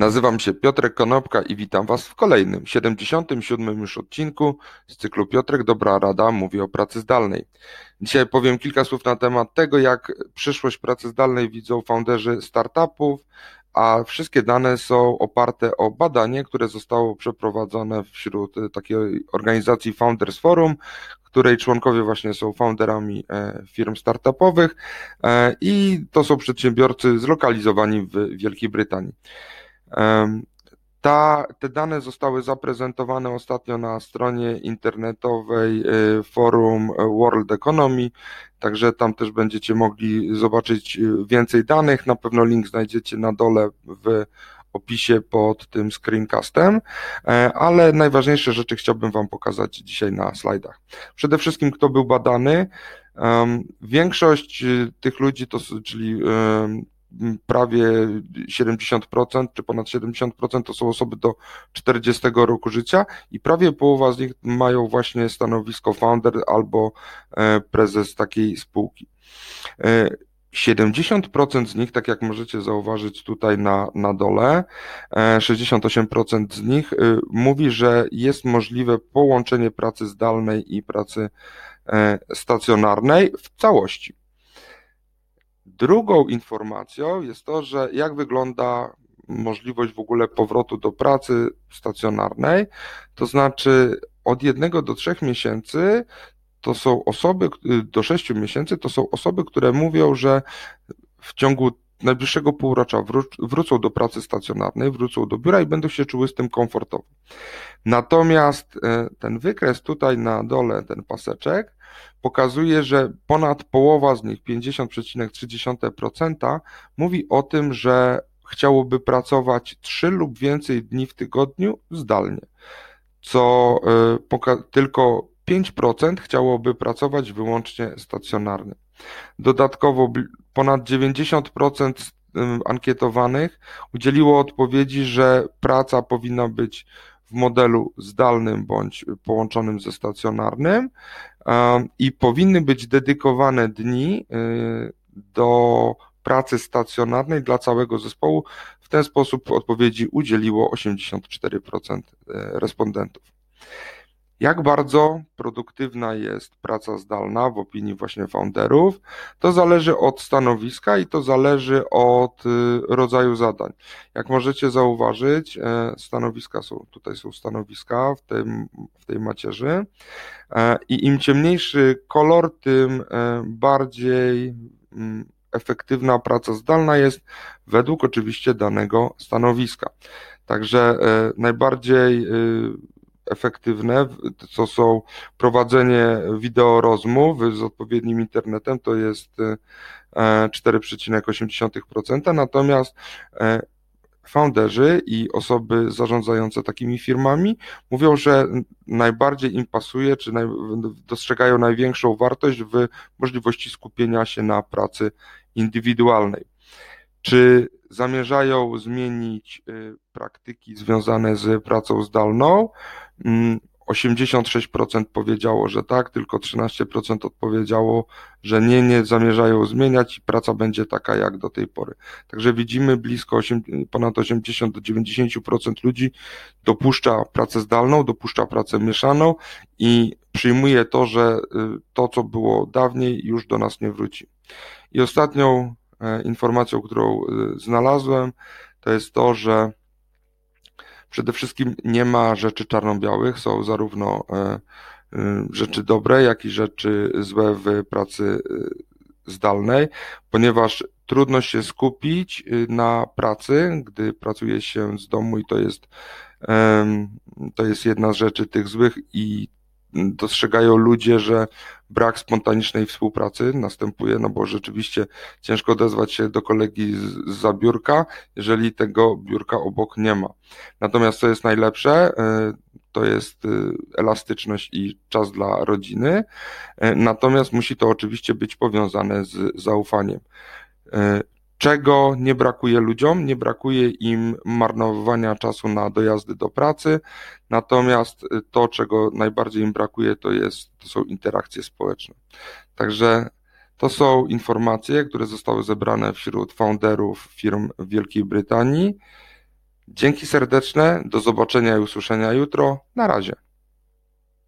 Nazywam się Piotrek Konopka i witam Was w kolejnym, 77 już odcinku z cyklu Piotrek Dobra Rada mówi o pracy zdalnej. Dzisiaj powiem kilka słów na temat tego, jak przyszłość pracy zdalnej widzą founderzy startupów, a wszystkie dane są oparte o badanie, które zostało przeprowadzone wśród takiej organizacji Founders Forum, której członkowie właśnie są founderami e, firm startupowych e, i to są przedsiębiorcy zlokalizowani w Wielkiej Brytanii. Ta, te dane zostały zaprezentowane ostatnio na stronie internetowej y, forum World Economy, także tam też będziecie mogli zobaczyć y, więcej danych. Na pewno link znajdziecie na dole w opisie pod tym screencastem, e, ale najważniejsze rzeczy chciałbym Wam pokazać dzisiaj na slajdach. Przede wszystkim, kto był badany. Większość y, tych ludzi, to, czyli prawie 70% czy ponad 70% to są osoby do 40 roku życia i prawie połowa z nich mają właśnie stanowisko founder albo e, prezes takiej spółki. 70% e, z nich, tak jak możecie zauważyć tutaj na, na dole, 68% e, z nich mówi, że jest możliwe połączenie pracy zdalnej i pracy stacjonarnej w całości. Drugą informacją jest to, że jak wygląda możliwość w ogóle powrotu do pracy stacjonarnej, to znaczy od jednego do trzech miesięcy to są osoby, do sześciu miesięcy to są osoby, które mówią, że w ciągu najbliższego półrocza wrócą do pracy stacjonarnej, wrócą do biura i będą się czuły z tym komfortowo. Natomiast e, ten wykres tutaj na dole, ten paseczek, pokazuje, że ponad połowa z nich, 50,3%, mówi o tym, że chciałoby pracować 3 lub więcej dni w tygodniu zdalnie, co e, tylko 5% chciałoby pracować wyłącznie stacjonarnie. Dodatkowo ponad 90% ankietowanych udzieliło odpowiedzi, że praca powinna być w modelu zdalnym bądź połączonym ze stacjonarnym i powinny być dedykowane dni y, do pracy stacjonarnej dla całego zespołu. W ten sposób odpowiedzi udzieliło 84% y, respondentów. Jak bardzo produktywna jest praca zdalna w opinii właśnie founderów, to zależy od stanowiska i to zależy od y, rodzaju zadań. Jak możecie zauważyć, e, stanowiska są, tutaj są stanowiska w, tym, w tej macierzy e, i im ciemniejszy kolor, tym e, bardziej mm, efektywna praca zdalna jest według oczywiście danego stanowiska. Także najbardziej y, efektywne, co są prowadzenie wideorozmów z odpowiednim internetem, to jest 4,8%, e, natomiast e, founderzy i osoby zarządzające takimi firmami mówią, że najbardziej im pasuje, czy naj, dostrzegają największą wartość w możliwości skupienia się na pracy indywidualnej. Czy zamierzają zmienić y, praktyki związane z pracą zdalną? 86% mm, powiedziało, że tak, tylko 13% odpowiedziało, że nie, nie zamierzają zmieniać i praca będzie taka jak do tej pory. Także widzimy blisko 8, ponad 80 do 90% ludzi dopuszcza pracę zdalną, dopuszcza pracę mieszaną i przyjmuje to, że y, to, co było dawniej, już do nas nie wróci. I ostatnią informacją, którą y, znalazłem, to jest to, że Przede wszystkim nie ma rzeczy czarno-białych, są zarówno e, e, rzeczy dobre, jak i rzeczy złe w pracy e, zdalnej, ponieważ trudno się skupić na pracy, gdy pracuje się z domu i to jest, to jest jedna z rzeczy tych złych i dostrzegają ludzie, że brak spontanicznej współpracy następuje, no bo rzeczywiście ciężko odezwać się do kolegi z, za biurka, jeżeli tego biurka obok nie ma. Natomiast co jest najlepsze, e, to jest e, elastyczność i czas dla rodziny, e, natomiast musi to oczywiście być powiązane z zaufaniem. Czego nie brakuje ludziom? Nie brakuje im marnowania czasu na dojazdy do pracy, natomiast to, czego najbardziej im brakuje, to, jest, to są interakcje społeczne. Także to są informacje, które zostały zebrane wśród founderów firm w Wielkiej Brytanii. Dzięki serdeczne, do zobaczenia i usłyszenia jutro. Na razie.